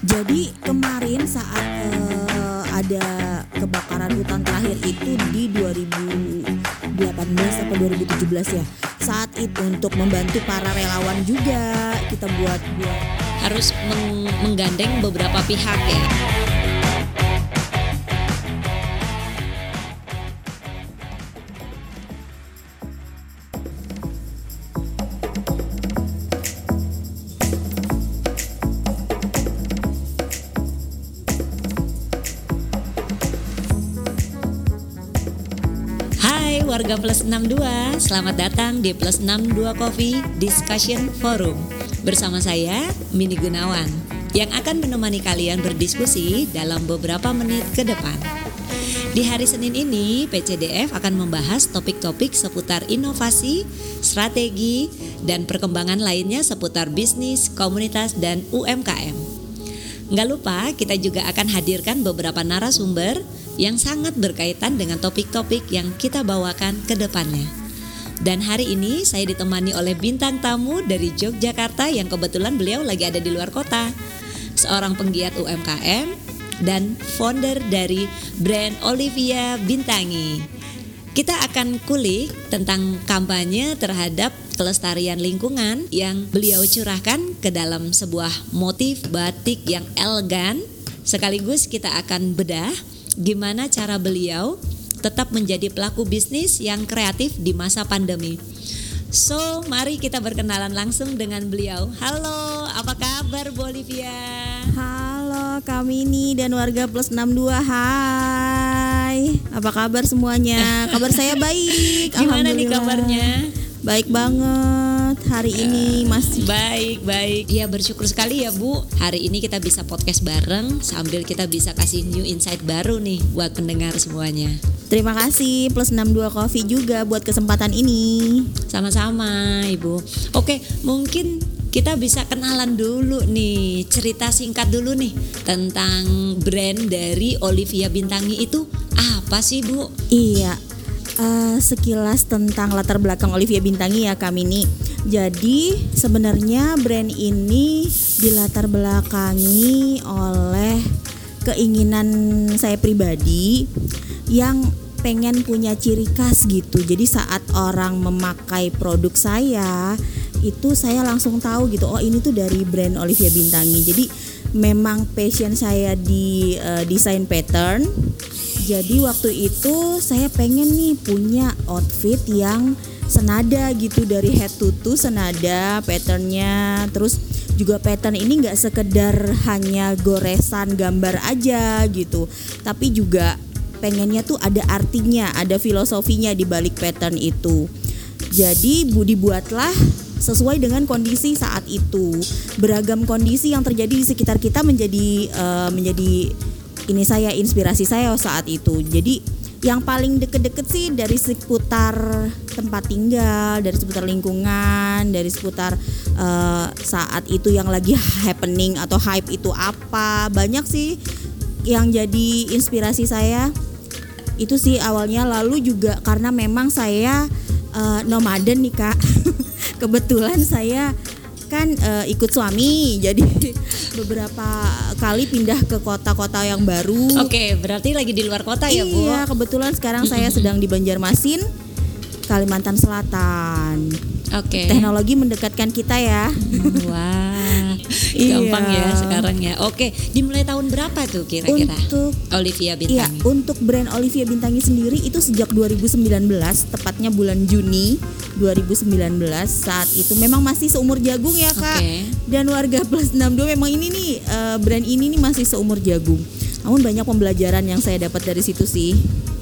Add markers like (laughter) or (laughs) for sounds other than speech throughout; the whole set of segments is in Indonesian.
Jadi kemarin saat eh, ada kebakaran hutan terakhir itu di 2018 atau 2017 ya. Saat itu untuk membantu para relawan juga kita buat buat Harus meng- menggandeng beberapa pihak ya. Warga Plus 62, selamat datang di Plus 62 Coffee Discussion Forum. Bersama saya, Mini Gunawan Yang akan menemani kalian berdiskusi dalam beberapa menit ke depan. Di hari Senin ini, PCDF akan membahas topik-topik seputar inovasi, strategi, dan perkembangan lainnya seputar bisnis, komunitas, dan UMKM Nggak lupa kita juga akan hadirkan beberapa narasumber yang sangat berkaitan dengan topik-topik yang kita bawakan ke depannya. Dan hari ini saya ditemani oleh bintang tamu dari Yogyakarta yang kebetulan beliau lagi ada di luar kota. Seorang penggiat UMKM dan founder dari brand Olivia Bintangi. Kita akan kulik tentang kampanye terhadap kelestarian lingkungan yang beliau curahkan ke dalam sebuah motif batik yang elegan. Sekaligus kita akan bedah gimana cara beliau tetap menjadi pelaku bisnis yang kreatif di masa pandemi. So, mari kita berkenalan langsung dengan beliau. Halo, apa kabar Bolivia? Halo kami ini dan warga Plus 62 Hai Apa kabar semuanya? Kabar saya baik (laughs) Gimana nih kabarnya? Baik banget Hari ini masih Baik, baik. Ya bersyukur sekali ya Bu. Hari ini kita bisa podcast bareng sambil kita bisa kasih new insight baru nih buat pendengar semuanya. Terima kasih Plus 62 Coffee juga buat kesempatan ini Sama-sama Ibu. Oke, mungkin kita bisa kenalan dulu nih, cerita singkat dulu nih tentang brand dari Olivia Bintangi itu apa sih Bu? Iya eh, Sekilas tentang latar belakang Olivia Bintangi ya kami ini Jadi sebenarnya brand ini dilatar belakangi oleh keinginan saya pribadi yang pengen punya ciri khas gitu. Jadi saat orang memakai produk saya itu saya langsung tahu gitu. Oh ini tuh dari brand Olivia Bintangi. Jadi memang passion saya di eh, desain pattern. Jadi waktu itu saya pengen nih punya outfit yang senada gitu dari head to toe senada patternnya. Terus juga pattern ini nggak sekedar hanya goresan gambar aja gitu. Tapi juga pengennya tuh ada artinya ada filosofinya di balik pattern itu. Jadi bu dibuatlah sesuai dengan kondisi saat itu. Beragam kondisi yang terjadi di sekitar kita menjadi eh, menjadi ini saya inspirasi saya saat itu jadi yang paling deket-deket sih dari seputar tempat tinggal, dari seputar lingkungan, dari seputar eh, saat itu yang lagi (laughs) happening atau hype itu apa. Banyak sih yang jadi inspirasi saya. Itu sih awalnya lalu juga karena memang saya eh, nomaden nih Kak. (laughs) Kebetulan saya kan eh, ikut suami jadi (laughs) beberapa kali pindah ke kota-kota yang baru. Oke, berarti lagi di luar kota ya Bu? Iya, kebetulan sekarang saya sedang di Banjarmasin, Kalimantan Selatan. Oke. Teknologi mendekatkan kita ya. Wah, Iya. (laughs) gampang ya sekarang ya. Oke, dimulai tahun berapa tuh kira-kira? Untuk Olivia Iya, Bintangi. untuk brand Olivia Bintangi sendiri itu sejak 2019, tepatnya bulan Juni 2019 saat itu memang masih seumur jagung ya, Kak. Oke. Dan warga Plus 62 memang ini nih eh, brand ini nih masih seumur jagung. Namun banyak pembelajaran yang saya dapat dari situ sih.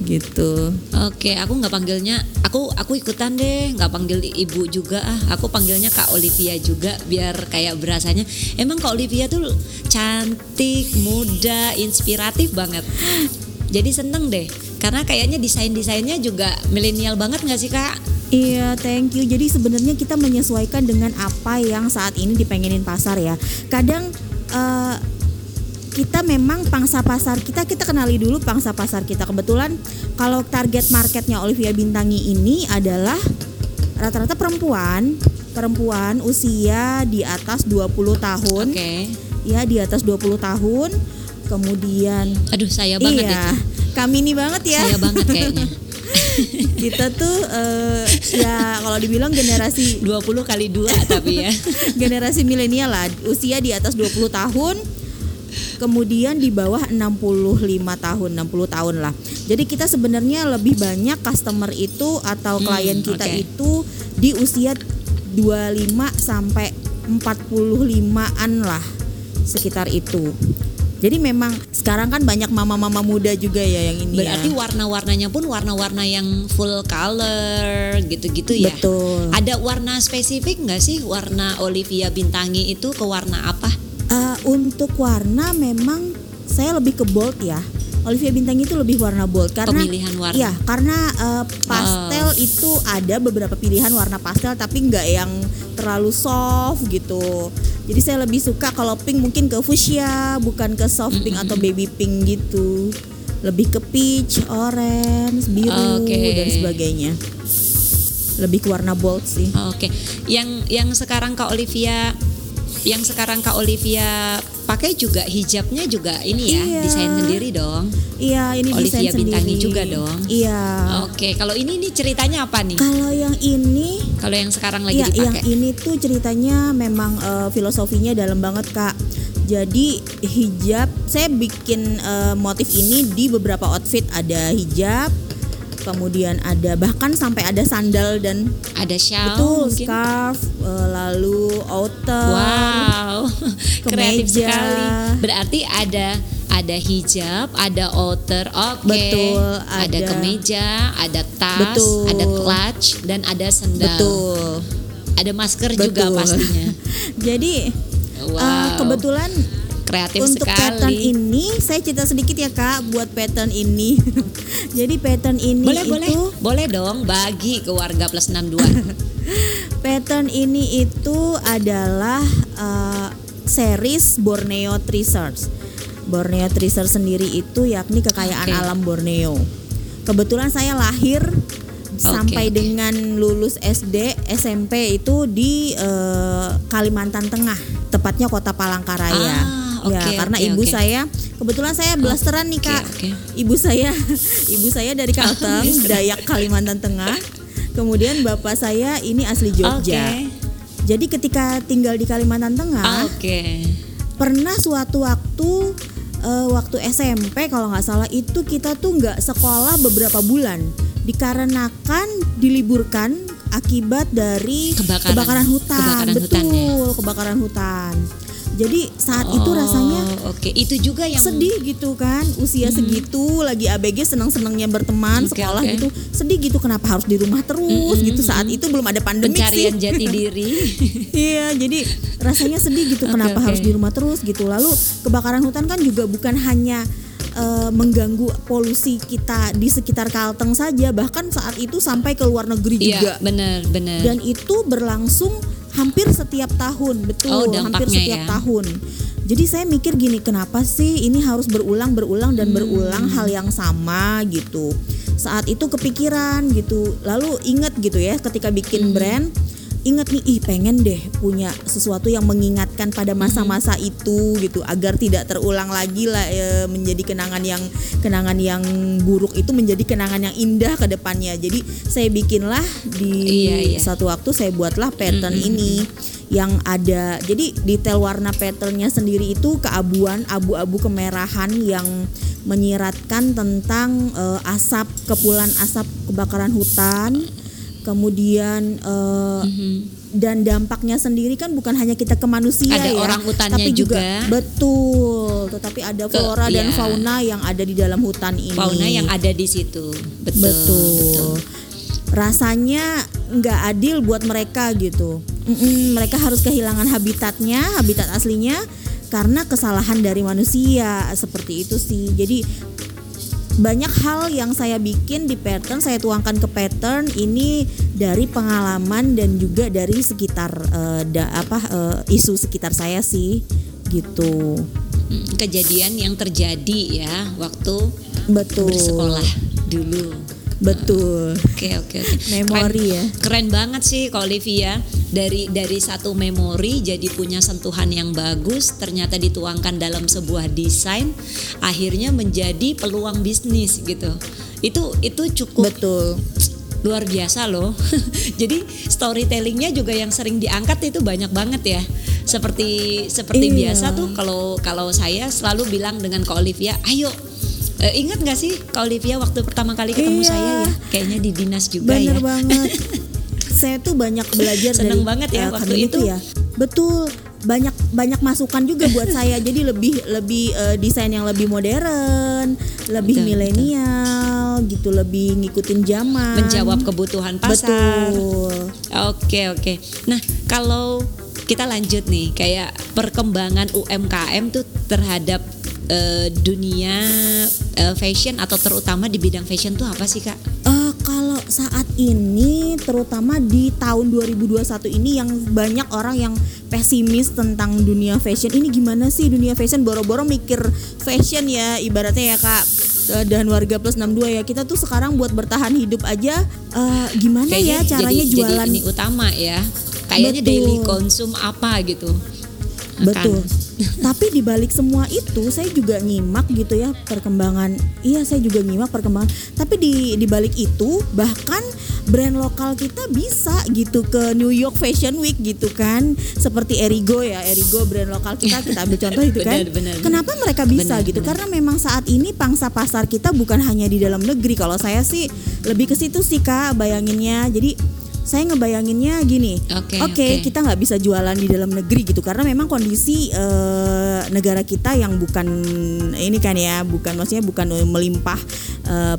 Gitu. Oke, aku nggak panggilnya, aku aku ikutan deh, nggak panggil ibu juga ah. Aku panggilnya Kak Olivia juga, biar kayak berasanya. Emang Kak Olivia tuh cantik, muda, inspiratif banget. Jadi seneng deh, karena kayaknya desain desainnya juga milenial banget nggak sih Kak? Iya, thank you. Jadi sebenarnya kita menyesuaikan dengan apa yang saat ini dipengenin pasar ya. Kadang eh, kita memang pangsa pasar kita kita kenali dulu pangsa pasar kita. Kebetulan kalau target marketnya Olivia Bintangi ini adalah rata-rata perempuan, perempuan usia di atas 20 tahun Oke. ya di atas 20 tahun. Kemudian Aduh, saya banget iya, itu. kami ini banget ya. Saya banget kayaknya. (laughs) Kita tuh eh, ya kalau dibilang generasi (laughs) 20 kali 2 tapi ya. (laughs) generasi milenial lah, usia di atas 20 tahun. Kemudian di bawah 65 tahun, 60 tahun lah. Jadi kita sebenarnya lebih banyak customer itu atau Hmm, klien kita oke. itu di usia 25 sampai 45-an lah sekitar itu. Jadi memang sekarang kan banyak mama-mama muda juga ya yang ini Berarti ya. warna-warnanya pun warna-warna yang full color gitu-gitu ya. Betul. Ada warna spesifik nggak sih warna Olivia Bintangi itu ke warna apa? Eh, untuk warna memang saya lebih ke bold ya. Olivia Bintang itu lebih warna bold karena Pemilihan warna. Iya, karena eh, pastel Oh. itu ada beberapa pilihan warna pastel tapi nggak yang terlalu soft gitu. Jadi saya lebih suka kalau pink mungkin ke fuchsia, bukan ke soft pink atau baby pink gitu. Lebih ke peach, orange, biru Oke. dan sebagainya. Lebih ke warna bold sih. Oke, yang yang sekarang Kak Olivia, yang sekarang Kak Olivia pakai juga hijabnya juga ini ya, Iya. desain sendiri dong. Iya, ini Olivia desain Bintangi sendiri. juga dong. Iya. Oke, kalau ini nih ceritanya apa nih? Kalau yang ini Kalau yang sekarang lagi Iya, yang dipakai? ini tuh ceritanya memang eh, filosofinya dalam banget kak. Jadi hijab, saya bikin eh, motif ini di beberapa outfit ada hijab, kemudian ada bahkan sampai ada sandal dan Ada shawl betul mungkin? scarf, eh, lalu outer. Wow, (laughs) kreatif kemeja. sekali. Berarti ada ada hijab, ada outer, oke. Betul, ada, ada- kemeja, ada tas, Betul. ada clutch dan ada sendal. Betul. Ada masker juga Betul. pastinya. (laughs) Jadi Wow. eh, kebetulan kreatif Untuk sekali. pattern ini saya cerita sedikit ya kak buat pattern ini. (laughs) Jadi pattern ini boleh itu boleh boleh dong bagi ke warga plus 62. (laughs) pattern ini itu adalah uh, series Borneo Treasures. Borneo Treasures sendiri itu yakni kekayaan Oke. alam Borneo. Kebetulan saya lahir sampai oke. dengan lulus SD, SMP itu di uh, Kalimantan Tengah, tepatnya Kota Palangkaraya. Ah, ya, oke, karena oke, ibu oke. saya kebetulan saya blasteran nih Kak. oke. Ibu saya (laughs) ibu saya dari Kalteng, (laughs) Dayak Kalimantan Tengah. Kemudian bapak saya ini asli Jogja. Oke. Jadi ketika tinggal di Kalimantan Tengah, Oke. pernah suatu waktu eh, waktu SMP kalau nggak salah itu kita tuh nggak sekolah beberapa bulan dikarenakan diliburkan akibat dari Kebakaran. hutan. Kebakaran Betul, hutan ya? kebakaran hutan. Jadi saat itu rasanya Oh, oke. Itu juga yang sedih gitu kan usia segitu lagi ABG senang-senangnya berteman Oke, sekolah oke. gitu sedih gitu kenapa harus di rumah terus gitu saat itu belum ada pandemi pencarian sih jati (laughs) diri. iya jadi rasanya sedih gitu Oke, kenapa oke. harus di rumah terus gitu lalu kebakaran hutan kan juga bukan hanya eh, mengganggu polusi kita di sekitar Kalteng saja bahkan saat itu sampai ke luar negeri juga Iya, benar, benar. dan itu berlangsung hampir setiap tahun betul Oh, hampir dampaknya setiap ya. tahun jadi saya mikir gini kenapa sih ini harus berulang berulang dan Hmm. berulang hal yang sama gitu saat itu kepikiran gitu lalu inget gitu ya ketika Hmm. bikin brand inget nih ih pengen deh punya sesuatu yang mengingatkan pada Hmm. masa-masa itu gitu agar tidak terulang lagi lah eh, menjadi kenangan yang kenangan yang buruk itu menjadi kenangan yang indah ke depannya jadi saya bikinlah di Iya, iya. satu waktu saya buatlah pattern ini yang ada jadi detail warna patternnya sendiri itu keabuan abu-abu kemerahan yang menyiratkan tentang eh, asap kepulan asap kebakaran hutan kemudian eh, dan dampaknya sendiri kan bukan hanya kita ke manusia Ada ya orang hutannya tapi juga, juga. betul tetapi ada Ke- flora dan iya. fauna yang ada di dalam hutan ini Fauna yang ada di situ. Betul. betul, rasanya nggak adil buat mereka gitu Mm-mm, mereka harus kehilangan habitatnya habitat aslinya karena kesalahan dari manusia seperti itu sih jadi banyak hal yang saya bikin di pattern saya tuangkan ke pattern ini dari pengalaman dan juga dari sekitar eh, da- apa eh, isu sekitar saya sih gitu Mm, Kejadian yang terjadi ya waktu betul bersekolah dulu. Betul. Oke oke oke. Memori ya. Keren banget sih Kak Olivia. Dari dari satu memori jadi punya sentuhan yang bagus, ternyata dituangkan dalam sebuah desain, akhirnya menjadi peluang bisnis gitu. Itu itu cukup Betul. luar biasa loh. (laughs) Jadi storytellingnya juga yang sering diangkat itu banyak banget ya. Seperti seperti Iya. biasa tuh kalau kalau saya selalu bilang dengan Kak Olivia, ayo eh, ingat nggak sih Kak Olivia waktu pertama kali ketemu Iya. saya ya? Kayaknya di dinas juga Bener ya. banget. (laughs) Saya tuh banyak belajar Seneng dari banget ya eh, waktu Kak itu. ya. Betul. Banyak banyak masukan juga buat saya. (laughs) Jadi lebih lebih eh, desain yang lebih modern, lebih milenial gitu, lebih ngikutin zaman. Menjawab kebutuhan pasar. Betul. Oke oke. Nah kalau kita lanjut nih kayak perkembangan UMKM tuh terhadap eh, dunia eh, fashion atau terutama di bidang fashion tuh apa sih kak? Eh, kalau saat ini terutama di tahun 2021 ini yang banyak orang yang pesimis tentang dunia fashion ini gimana sih dunia fashion boro-boro mikir fashion ya ibaratnya ya Kak dan warga plus 62 ya kita tuh sekarang buat bertahan hidup aja eh, gimana ya caranya jadi, jualan jadi ini utama ya. Kayaknya Betul. daily konsum apa gitu. Betul. (laughs) Tapi di balik semua itu saya juga nyimak gitu ya perkembangan. Iya, saya juga nyimak perkembangan. Tapi di di balik itu bahkan brand lokal kita bisa gitu ke New York Fashion Week gitu kan. Seperti Erigo ya, Erigo brand lokal kita (laughs) kita ambil contoh itu kan. Benar, benar, Kenapa mereka bisa Benar, gitu? benar. Karena memang saat ini pangsa pasar kita bukan hanya di dalam negeri. Kalau saya sih lebih ke situ sih Kak bayanginnya. Jadi saya ngebayanginnya gini, Oke, oke oke. kita nggak bisa jualan di dalam negeri gitu karena memang kondisi eh, negara kita yang bukan ini kan ya bukan maksudnya bukan melimpah eh,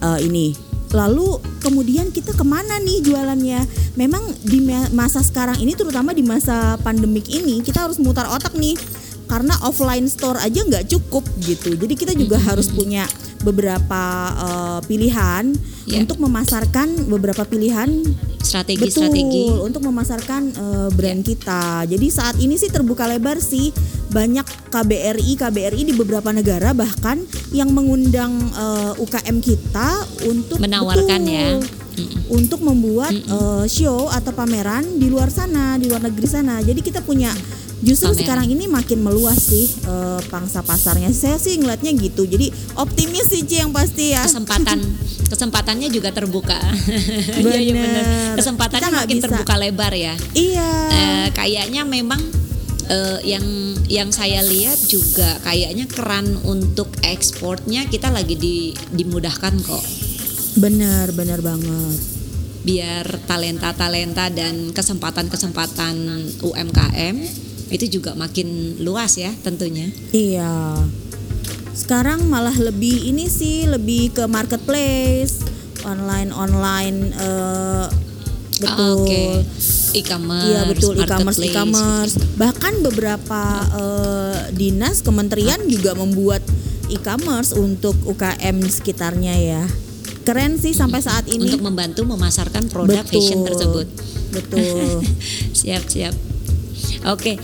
eh, ini. Lalu kemudian kita ke mana nih jualannya? Memang di ma- masa sekarang ini terutama di masa pandemik ini kita harus mutar otak nih karena offline store aja nggak cukup gitu jadi kita juga harus punya beberapa eh, pilihan Ya. untuk memasarkan beberapa pilihan Strategi-strategi. Betul, untuk memasarkan eh, brand Ya. kita. Jadi saat ini sih terbuka lebar sih banyak KBRI KBRI di beberapa negara bahkan yang mengundang eh, UKM kita untuk Menawarkan betul, ya. Mm-mm. untuk membuat eh, show atau pameran di luar sana, di luar negeri sana. Jadi kita punya justru Pameran. sekarang ini makin meluas sih eh, pangsa pasarnya. Saya sih ngeliatnya gitu. Jadi optimis sih Ci yang pasti ya. kesempatan (laughs) kesempatannya juga terbuka. (laughs) Iya iya benar. Kesempatannya makin bisa. terbuka lebar ya. Iya. Eh, kayaknya memang eh, yang yang saya lihat juga kayaknya keran untuk ekspornya kita lagi di, dimudahkan kok. Benar, benar banget. Biar talenta-talenta dan kesempatan-kesempatan UMKM itu juga makin luas ya tentunya. Iya. Sekarang malah lebih ini sih lebih ke marketplace, online online eh, betul. Ah, Oke. E-commerce. Iya betul e-commerce e-commerce. Bahkan beberapa eh, dinas kementerian juga membuat e-commerce untuk UKM sekitarnya ya. Keren sih sampai saat ini. untuk membantu memasarkan produk fashion tersebut. Betul. (laughs) siap siap. Oke,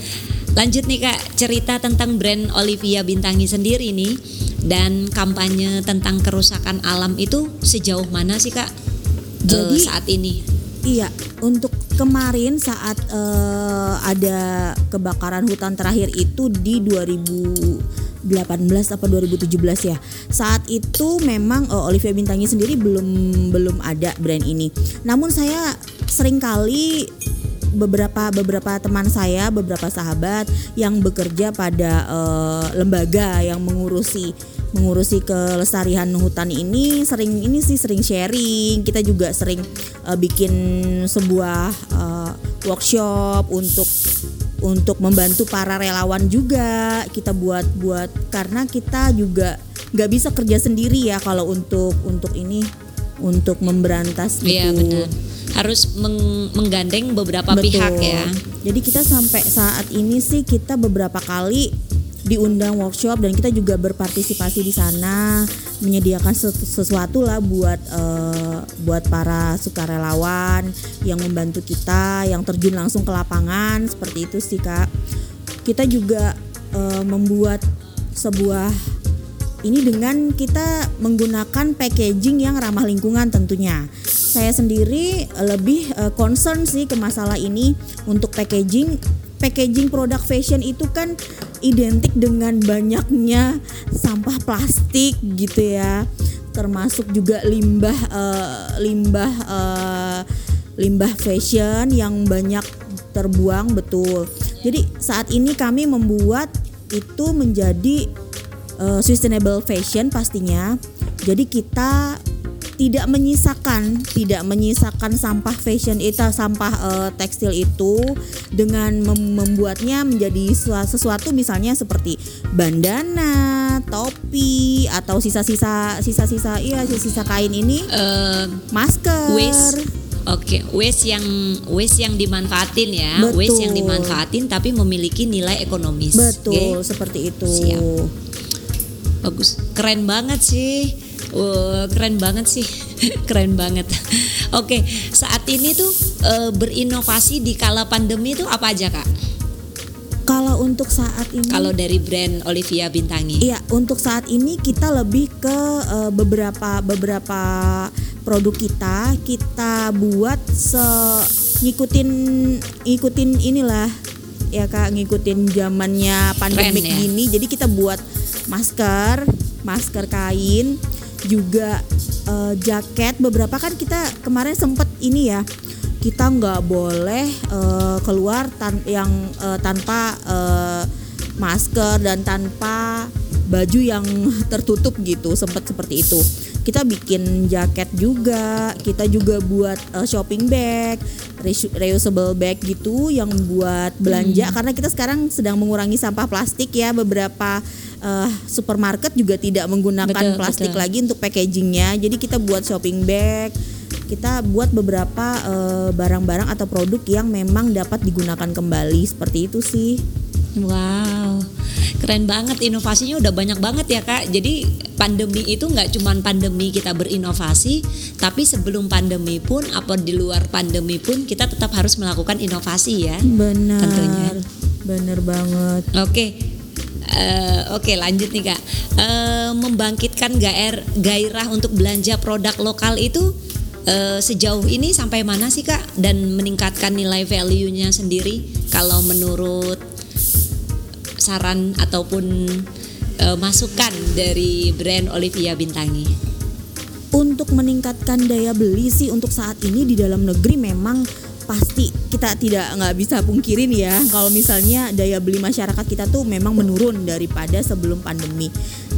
lanjut nih kak cerita tentang brand Olivia Bintangi sendiri nih dan kampanye tentang kerusakan alam itu sejauh mana sih kak? eh, Jadi- saat ini. Iya, untuk kemarin saat eh, ada kebakaran hutan terakhir itu di 2018 apa 2017 ya. Saat itu memang eh, Olivia Bintangi sendiri belum belum ada brand ini. Namun saya sering kali beberapa beberapa teman saya, beberapa sahabat yang bekerja pada eh, lembaga yang mengurusi mengurusi kelestarian hutan ini sering ini sih sering sharing. Kita juga sering eh, bikin sebuah eh, workshop untuk untuk membantu para relawan juga kita buat buat karena kita juga nggak bisa kerja sendiri ya kalau untuk untuk ini untuk memberantas Iya gitu. benar. Harus meng- menggandeng beberapa Betul. pihak ya. Jadi kita sampai saat ini sih kita beberapa kali diundang workshop dan kita juga berpartisipasi di sana menyediakan sesu- sesuatu lah buat eh, buat para sukarelawan yang membantu kita yang terjun langsung ke lapangan seperti itu sih kak. Kita juga eh, membuat sebuah ini dengan kita menggunakan packaging yang ramah lingkungan tentunya. Saya sendiri lebih uh, concern sih ke masalah ini untuk packaging. Packaging produk fashion itu kan identik dengan banyaknya sampah plastik gitu ya. Termasuk juga limbah uh, limbah uh, limbah fashion yang banyak terbuang betul. Jadi saat ini kami membuat itu menjadi uh, sustainable fashion pastinya. Jadi kita tidak menyisakan tidak menyisakan sampah fashion itu sampah uh, tekstil itu dengan mem membuatnya menjadi sesuatu misalnya seperti bandana, topi atau sisa-sisa sisa-sisa iya sisa-sisa kain ini uh, masker waste Oke, okay. waste yang waste yang dimanfaatin ya, Betul. waste yang dimanfaatin tapi memiliki nilai ekonomis. Betul, okay? seperti itu. Siap. Bagus, keren banget sih. Uh, keren banget sih, (laughs) keren banget. Oke, okay. saat ini tuh uh, berinovasi di kala pandemi itu apa aja kak? Kalau untuk saat ini, kalau dari brand Olivia Bintangi, iya untuk saat ini kita lebih ke uh, beberapa beberapa produk kita kita buat se ngikutin ngikutin inilah ya kak ngikutin zamannya pandemik ya? gini jadi kita buat masker masker kain juga uh, jaket. Beberapa kan kita kemarin sempet ini ya kita nggak boleh uh, keluar tan yang uh, tanpa uh, masker dan tanpa baju yang (laughs) tertutup gitu sempat seperti itu. Kita bikin jaket juga kita juga buat uh, shopping bag reusable bag gitu yang buat belanja. Hmm. karena kita sekarang sedang mengurangi sampah plastik ya beberapa uh, supermarket juga tidak menggunakan betul, plastik betul. lagi untuk packagingnya jadi kita buat shopping bag kita buat beberapa eh, barang-barang uh, atau produk yang memang dapat digunakan kembali seperti itu sih Wow, keren banget inovasinya udah banyak banget ya kak. Jadi pandemi itu nggak cuma pandemi kita berinovasi, tapi sebelum pandemi pun, apa di luar pandemi pun kita tetap harus melakukan inovasi ya. Benar. Tentunya. Benar banget. Oke. Eh, Oke okay, lanjut nih kak. Uh, membangkitkan gair gairah untuk belanja produk lokal itu uh, sejauh ini sampai mana sih kak? Dan meningkatkan nilai value-nya sendiri kalau menurut saran ataupun uh, masukan dari brand Olivia Bintangi? Untuk meningkatkan daya beli sih untuk saat ini di dalam negeri memang pasti kita tidak nggak bisa pungkirin ya kalau misalnya daya beli masyarakat kita tuh memang menurun daripada sebelum pandemi.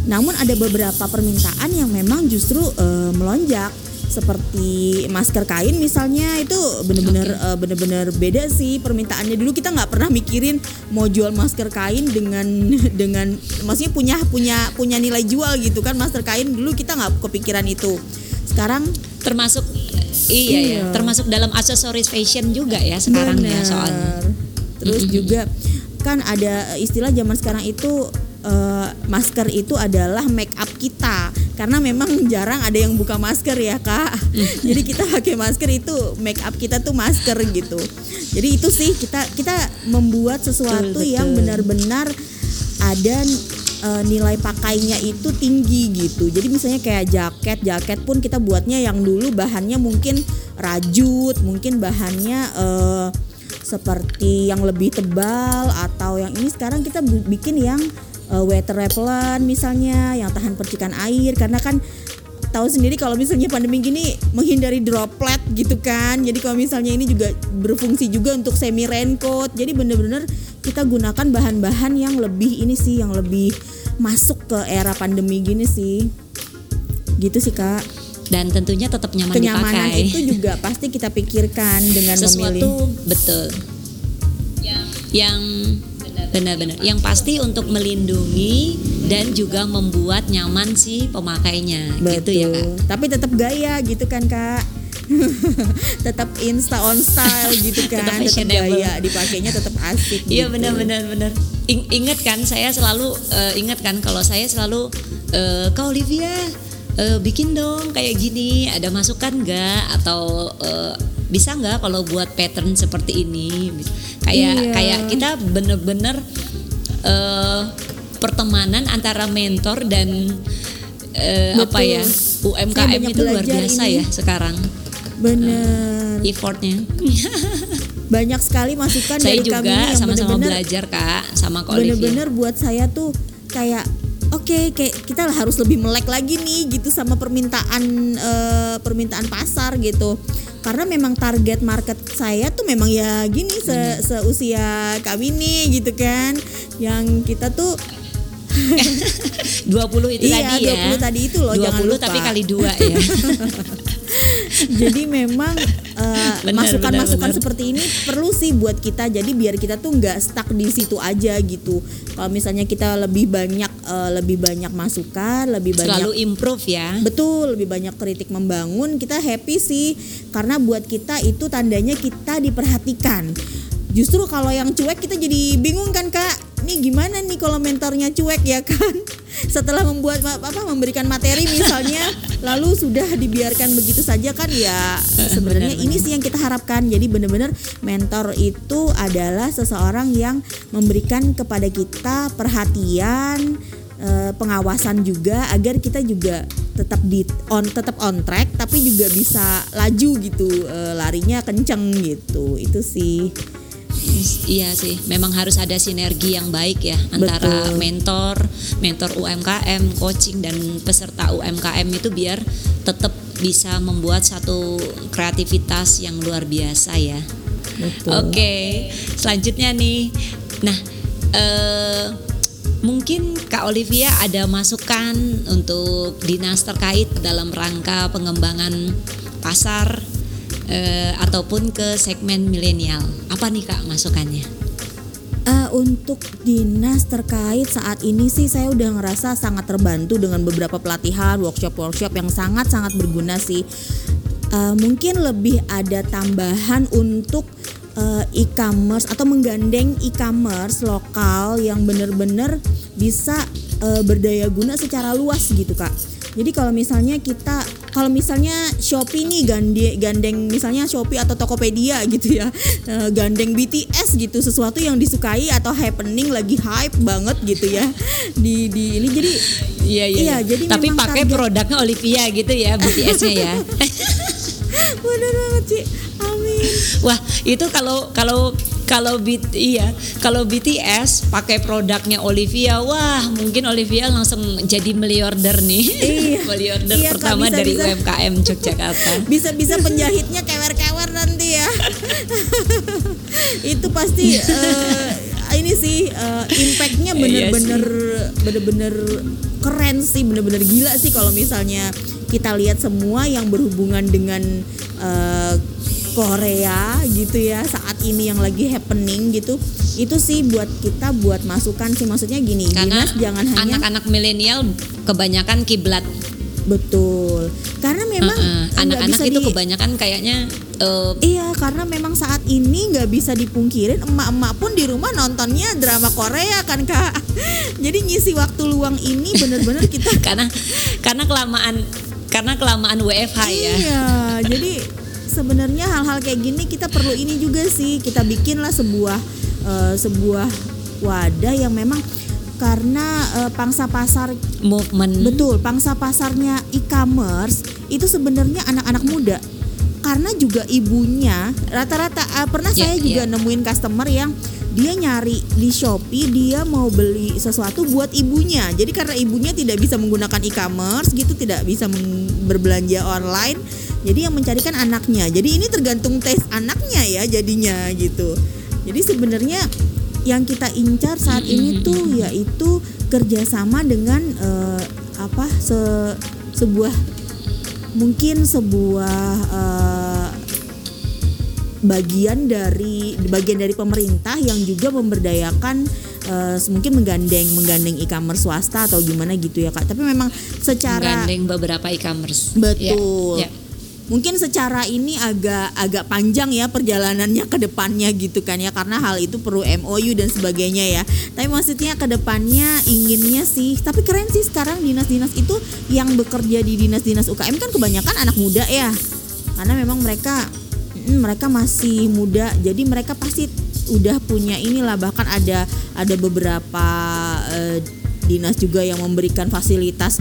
Namun ada beberapa permintaan yang memang justru uh, melonjak seperti masker kain misalnya itu bener-bener okay. uh, bener-bener beda sih permintaannya dulu kita nggak pernah mikirin mau jual masker kain dengan (laughs) dengan maksudnya punya punya punya nilai jual gitu kan masker kain dulu kita nggak kepikiran itu sekarang termasuk iya, iya. ya termasuk dalam aksesoris fashion juga ya sekarang Bener. ya soalnya terus mm -hmm. juga kan ada istilah zaman sekarang itu uh, masker itu adalah make up kita. Karena memang jarang ada yang buka masker ya kak. (laughs) Jadi kita pakai masker itu make up kita tuh masker gitu. Jadi itu sih kita kita membuat sesuatu betul, yang benar-benar ada uh, nilai pakainya itu tinggi gitu. Jadi misalnya kayak jaket jaket pun kita buatnya yang dulu bahannya mungkin rajut mungkin bahannya uh, seperti yang lebih tebal atau yang ini. Sekarang kita bikin yang uh, water repellent misalnya yang tahan percikan air. Karena kan tahu sendiri kalau misalnya pandemi gini menghindari droplet gitu kan. Jadi kalau misalnya ini juga berfungsi juga untuk semi raincoat jadi bener-bener kita gunakan bahan-bahan yang lebih ini sih yang lebih masuk ke era pandemi gini sih gitu sih kak dan tentunya tetap nyaman kenyamanan dipakai. itu juga pasti kita pikirkan dengan sesuatu memilih. betul yang yang Benar-benar. Yang pasti untuk melindungi dan juga membuat nyaman si pemakainya Betul. gitu ya Kak. Tapi tetap gaya gitu kan Kak. (laughs) tetap insta on style gitu kan tetap, tetap gaya dipakainya tetap asik iya gitu. benar benar benar In, ingat kan saya selalu uh, ingat kan kalau saya selalu uh, kau Olivia uh, bikin dong kayak gini ada masukan nggak atau uh, bisa nggak kalau buat pattern seperti ini kayak iya. kayak kita bener-bener uh, pertemanan antara mentor dan eh, apa ya UMKM itu luar biasa ini. ya sekarang bener effortnya. (laughs) banyak sekali masukan Saya dari kami juga yang sama-sama belajar kak sama Kak Olivia. bener-bener buat saya tuh kayak oke kayak kita harus lebih melek lagi nih gitu sama permintaan eh, permintaan pasar gitu karena memang target market saya tuh memang ya gini se seusia kami nih gitu kan yang kita tuh (laughs) 20 itu iya tadi ya. 20 tadi itu loh 20 jangan lupa tapi kali dua ya. (laughs) jadi memang eh, masukan-masukan benar. seperti ini perlu sih buat kita jadi biar kita tuh nggak stuck di situ aja gitu kalau misalnya kita lebih banyak eh, lebih banyak masukan lebih banyak Selalu improve ya. Betul, lebih banyak kritik membangun, kita happy sih karena buat kita itu tandanya kita diperhatikan. Justru kalau yang cuek kita jadi bingung kan kak, nih gimana nih kalau mentornya cuek ya kan? Setelah membuat apa memberikan materi misalnya, (laughs) lalu sudah dibiarkan begitu saja kan ya sebenarnya ini sih yang kita harapkan. Jadi benar-benar mentor itu adalah seseorang yang memberikan kepada kita perhatian, eh, pengawasan juga agar kita juga tetap di on tetap on track tapi juga bisa laju gitu eh, larinya kenceng gitu. Itu sih Iya sih, memang harus ada sinergi yang baik ya antara Betul. mentor, mentor UMKM, coaching dan peserta UMKM itu biar tetap bisa membuat satu kreativitas yang luar biasa ya. betul Oke, selanjutnya nih. Nah, eh, mungkin Kak Olivia ada masukan untuk dinas terkait dalam rangka pengembangan pasar eh, ataupun ke segmen milenial. Apa nih Kak masukannya? Eh, untuk dinas terkait saat ini sih saya udah ngerasa sangat terbantu dengan beberapa pelatihan workshop-workshop yang sangat-sangat berguna sih. Eh, mungkin lebih ada tambahan untuk e-commerce atau menggandeng e-commerce lokal yang benar-benar bisa berdaya guna secara luas gitu kak. Jadi kalau misalnya kita kalau misalnya Shopee nih gandeng, gandeng misalnya Shopee atau Tokopedia gitu ya eh, gandeng BTS gitu sesuatu yang disukai atau happening lagi hype banget gitu ya di di ini. Jadi Iya Iya, jadi Tapi pakai target- produknya Olivia gitu ya BTS-nya ya. (laughs) bener banget sih. Amin. Wah, itu kalau kalau kalau B, iya, kalau BTS pakai produknya Olivia, wah mungkin Olivia langsung jadi miliarder nih. Iya. (laughs) miliarder Iya, pertama bisa, dari bisa. UMKM Yogyakarta. (laughs) bisa-bisa penjahitnya kewer-kewer nanti ya (laughs) itu pasti eh, ini sih eh, impactnya Iya bener-bener bener-bener keren sih bener-bener gila sih kalau misalnya kita lihat semua yang berhubungan dengan eh, Korea gitu ya saat ini yang lagi happening gitu itu sih buat kita buat masukan sih maksudnya gini Karena dinas jangan hanya anak-anak milenial kebanyakan kiblat. betul karena memang Anak-anak bisa itu di- kebanyakan kayaknya eh, Iya, karena memang saat ini nggak bisa dipungkirin emak-emak pun di rumah nontonnya drama Korea kan kak. (laughs) Jadi ngisi waktu luang ini bener-bener kita. (laughs) karena karena kelamaan karena kelamaan WFH ya. Iya, jadi sebenarnya hal-hal kayak gini kita perlu ini juga sih kita bikinlah sebuah eh, sebuah wadah yang memang karena eh, pangsa pasar Movement. Betul, pangsa pasarnya e-commerce itu sebenarnya anak-anak muda. Karena juga ibunya rata-rata ah, pernah Ya, saya juga nemuin customer yang dia nyari di Shopee dia mau beli sesuatu buat ibunya. Jadi karena ibunya tidak bisa menggunakan e-commerce gitu, tidak bisa berbelanja online. Jadi yang mencarikan anaknya. Jadi ini tergantung tes anaknya ya jadinya gitu. Jadi sebenarnya yang kita incar saat ini tuh yaitu kerjasama dengan eh, apa se- sebuah mungkin sebuah eh, bagian dari bagian dari pemerintah yang juga memberdayakan eh, mungkin menggandeng menggandeng e-commerce swasta atau gimana gitu ya kak tapi memang secara Menggandeng beberapa e-commerce. Betul. Ya, ya. Mungkin secara ini agak agak panjang ya perjalanannya ke depannya gitu kan ya karena hal itu perlu MOU dan sebagainya ya. Tapi maksudnya ke depannya inginnya sih tapi keren sih sekarang dinas-dinas itu yang bekerja di dinas-dinas UKM kan kebanyakan anak muda ya. Karena memang mereka mm, mereka masih muda jadi mereka pasti udah punya inilah bahkan ada ada beberapa eh, dinas juga yang memberikan fasilitas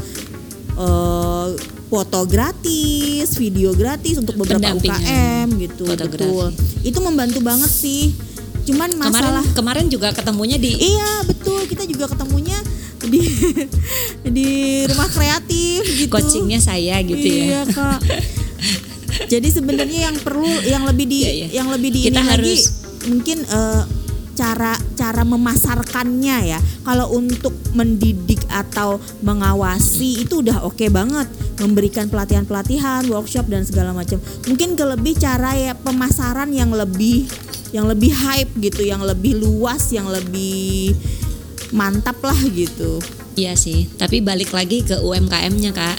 eh, foto gratis, video gratis untuk beberapa UKM gitu. fotografi. Betul. Itu membantu banget sih. Cuman Kemarin masalah kemarin juga ketemunya di Iya betul kita juga ketemunya di (laughs) di rumah kreatif gitu. coachingnya saya gitu ya. Iya kak. (laughs) Jadi sebenarnya yang perlu yang lebih di Iya, iya. yang lebih di Kita ini lagi harus- mungkin eh, cara cara memasarkannya ya. Kalau untuk mendidik atau mengawasi itu udah oke banget memberikan pelatihan-pelatihan, workshop dan segala macam. Mungkin ke lebih cara ya pemasaran yang lebih yang lebih hype gitu, yang lebih luas, yang lebih mantap lah gitu. Iya sih, tapi balik lagi ke UMKM-nya kak,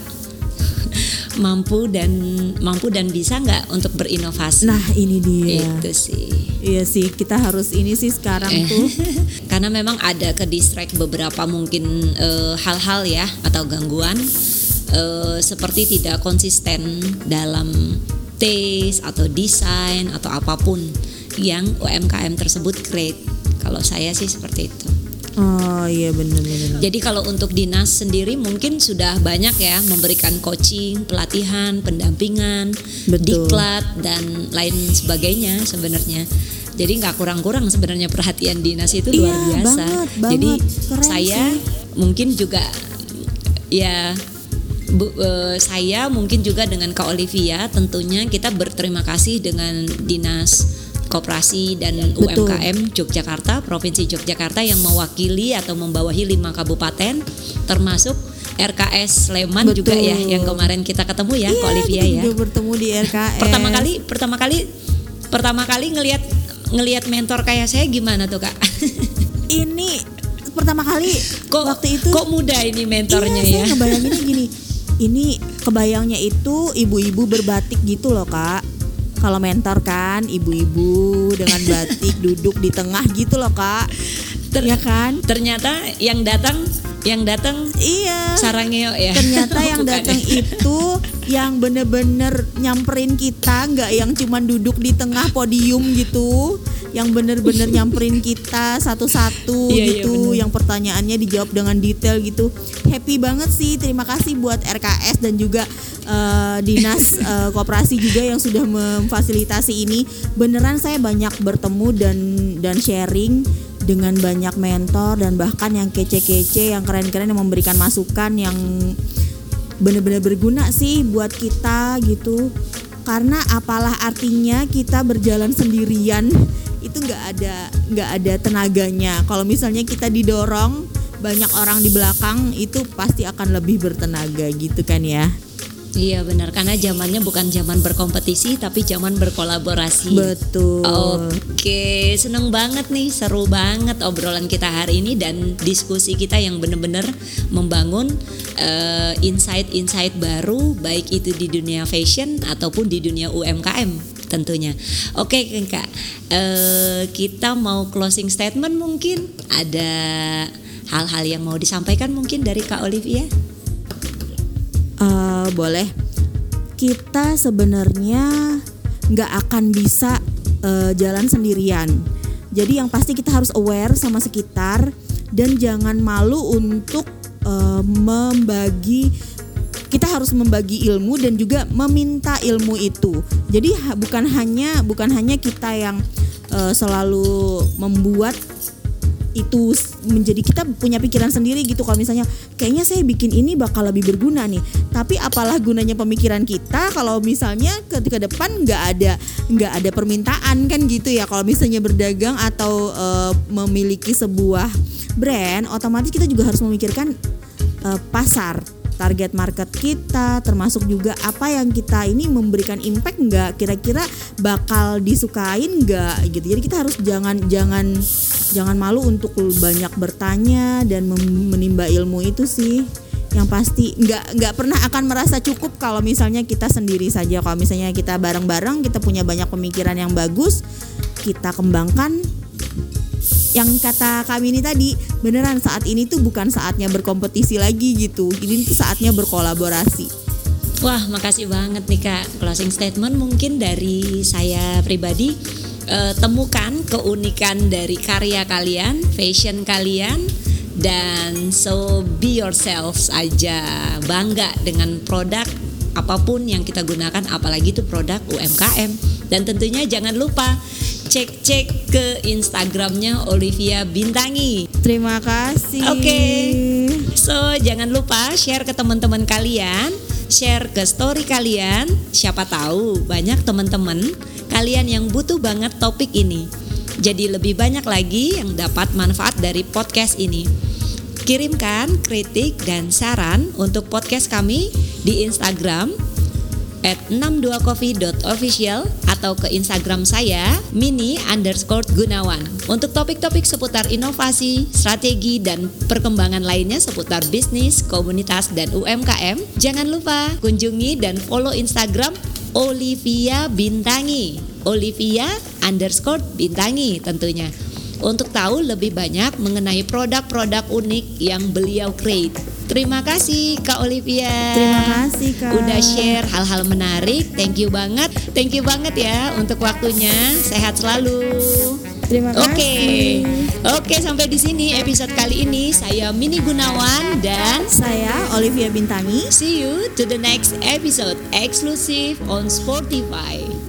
mampu dan mampu dan bisa nggak untuk berinovasi? Nah ini dia. itu sih. Iya sih, kita harus ini sih sekarang Eh. tuh. (laughs) Karena memang ada ke distract beberapa mungkin eh, hal-hal ya atau gangguan eh, seperti tidak konsisten dalam taste atau desain atau apa pun yang UMKM tersebut create. Kalau saya sih seperti itu. Oh iya benar-benar. Jadi kalau untuk dinas sendiri mungkin sudah banyak ya memberikan coaching, pelatihan, pendampingan, Betul. diklat dan lain sebagainya sebenarnya. Jadi nggak kurang-kurang sebenarnya perhatian dinas itu luar Iya, biasa. banget, banget. Jadi Keren saya sih. mungkin juga ya Bu, eh, saya mungkin juga dengan Kak Olivia tentunya kita berterima kasih dengan dinas koperasi dan Betul. UMKM Yogyakarta, Provinsi Yogyakarta yang mewakili atau membawahi lima kabupaten, termasuk RKS Sleman Betul. juga ya, yang kemarin kita ketemu ya, Kak Olivia ya. bertemu di RKS. Pertama kali, pertama kali, pertama kali ngelihat ngelihat mentor kayak saya gimana tuh kak? (laughs) ini pertama kali kok waktu itu kok muda ini mentornya iya, ya? saya ngebayanginnya gini. Ini kebayangnya itu ibu-ibu berbatik gitu loh, Kak. Kalau mentor kan ibu-ibu dengan (laughs) batik duduk di tengah gitu loh, Kak. Ter- ya kan? Ternyata yang datang, yang datang Iya. sarangnya ya. ternyata (laughs) yang datang ya? itu yang bener-bener nyamperin kita nggak yang cuman duduk di tengah podium gitu yang bener-bener (laughs) nyamperin kita satu-satu Iya, iya, gitu bener. yang pertanyaannya dijawab dengan detail gitu happy banget sih terima kasih buat RKS dan juga eh, dinas (laughs) eh, koperasi juga yang sudah memfasilitasi ini. Beneran saya banyak bertemu dan dan sharing dengan banyak mentor dan bahkan yang kece-kece yang keren-keren yang memberikan masukan yang benar-benar berguna sih buat kita gitu. Karena apalah artinya kita berjalan sendirian (laughs) itu nggak ada nggak ada tenaganya. Kalau misalnya kita didorong banyak orang di belakang itu pasti akan lebih bertenaga gitu kan ya Iya benar karena zamannya bukan zaman berkompetisi tapi zaman berkolaborasi. betul Oke, seneng banget nih, seru banget obrolan kita hari ini dan diskusi kita yang bener-bener membangun eh, insight-insight baru baik itu di dunia fashion ataupun di dunia UMKM tentunya. Oke kak, eh, kita mau closing statement mungkin ada hal-hal yang mau disampaikan mungkin dari Kak Olivia? Eh, boleh. Kita sebenarnya nggak akan bisa eh, jalan sendirian. Jadi yang pasti kita harus aware sama sekitar dan jangan malu untuk eh, membagi kita harus membagi ilmu dan juga meminta ilmu itu. Jadi ha- bukan hanya bukan hanya kita yang eh, selalu membuat itu menjadi kita punya pikiran sendiri gitu. Kalau misalnya kayaknya saya bikin ini bakal lebih berguna nih. Tapi apalah gunanya pemikiran kita kalau misalnya ketika depan nggak ada nggak ada permintaan kan gitu ya. Kalau misalnya berdagang atau eh, memiliki sebuah brand otomatis kita juga harus memikirkan eh, pasar target market kita termasuk juga apa yang kita ini memberikan impact nggak? Kira-kira bakal disukain nggak? Gitu. Jadi kita harus jangan jangan jangan malu untuk banyak bertanya dan menimba ilmu itu sih. Yang pasti nggak nggak pernah akan merasa cukup kalau misalnya kita sendiri saja. Kalau misalnya kita bareng-bareng kita punya banyak pemikiran yang bagus kita kembangkan yang kata kami ini tadi beneran saat ini tuh bukan saatnya berkompetisi lagi gitu ini tuh saatnya berkolaborasi Wah, makasih banget nih Kak. Closing statement mungkin dari saya pribadi eh, temukan keunikan dari karya kalian, fashion kalian Dan so be yourselves aja, bangga dengan produk apa pun yang kita gunakan, apalagi itu produk UMKM. Dan tentunya jangan lupa cek-cek ke Instagramnya Olivia Bintangi. Terima kasih. Oke. So jangan lupa share ke teman-teman kalian, share ke story kalian. Siapa tahu banyak teman-teman kalian yang butuh banget topik ini. Jadi lebih banyak lagi yang dapat manfaat dari podcast ini. Kirimkan kritik dan saran untuk podcast kami di Instagram at 62coffee.official atau ke Instagram saya mini underscore gunawan. Untuk topik-topik seputar inovasi, strategi, dan perkembangan lainnya seputar bisnis, komunitas, dan UMKM jangan lupa kunjungi dan follow Instagram Olivia Bintangi. Olivia underscore Bintangi tentunya. Untuk tahu lebih banyak mengenai produk-produk unik yang beliau create. Terima kasih Kak Olivia. Terima kasih Kak. Udah share hal-hal menarik. Thank you banget. Thank you banget ya untuk waktunya. Sehat selalu. Terima kasih. Oke. Oke, sampai di sini episode kali ini saya Mini Gunawan dan Saya Olivia Bintangi. see you to the next episode exclusive on Spotify.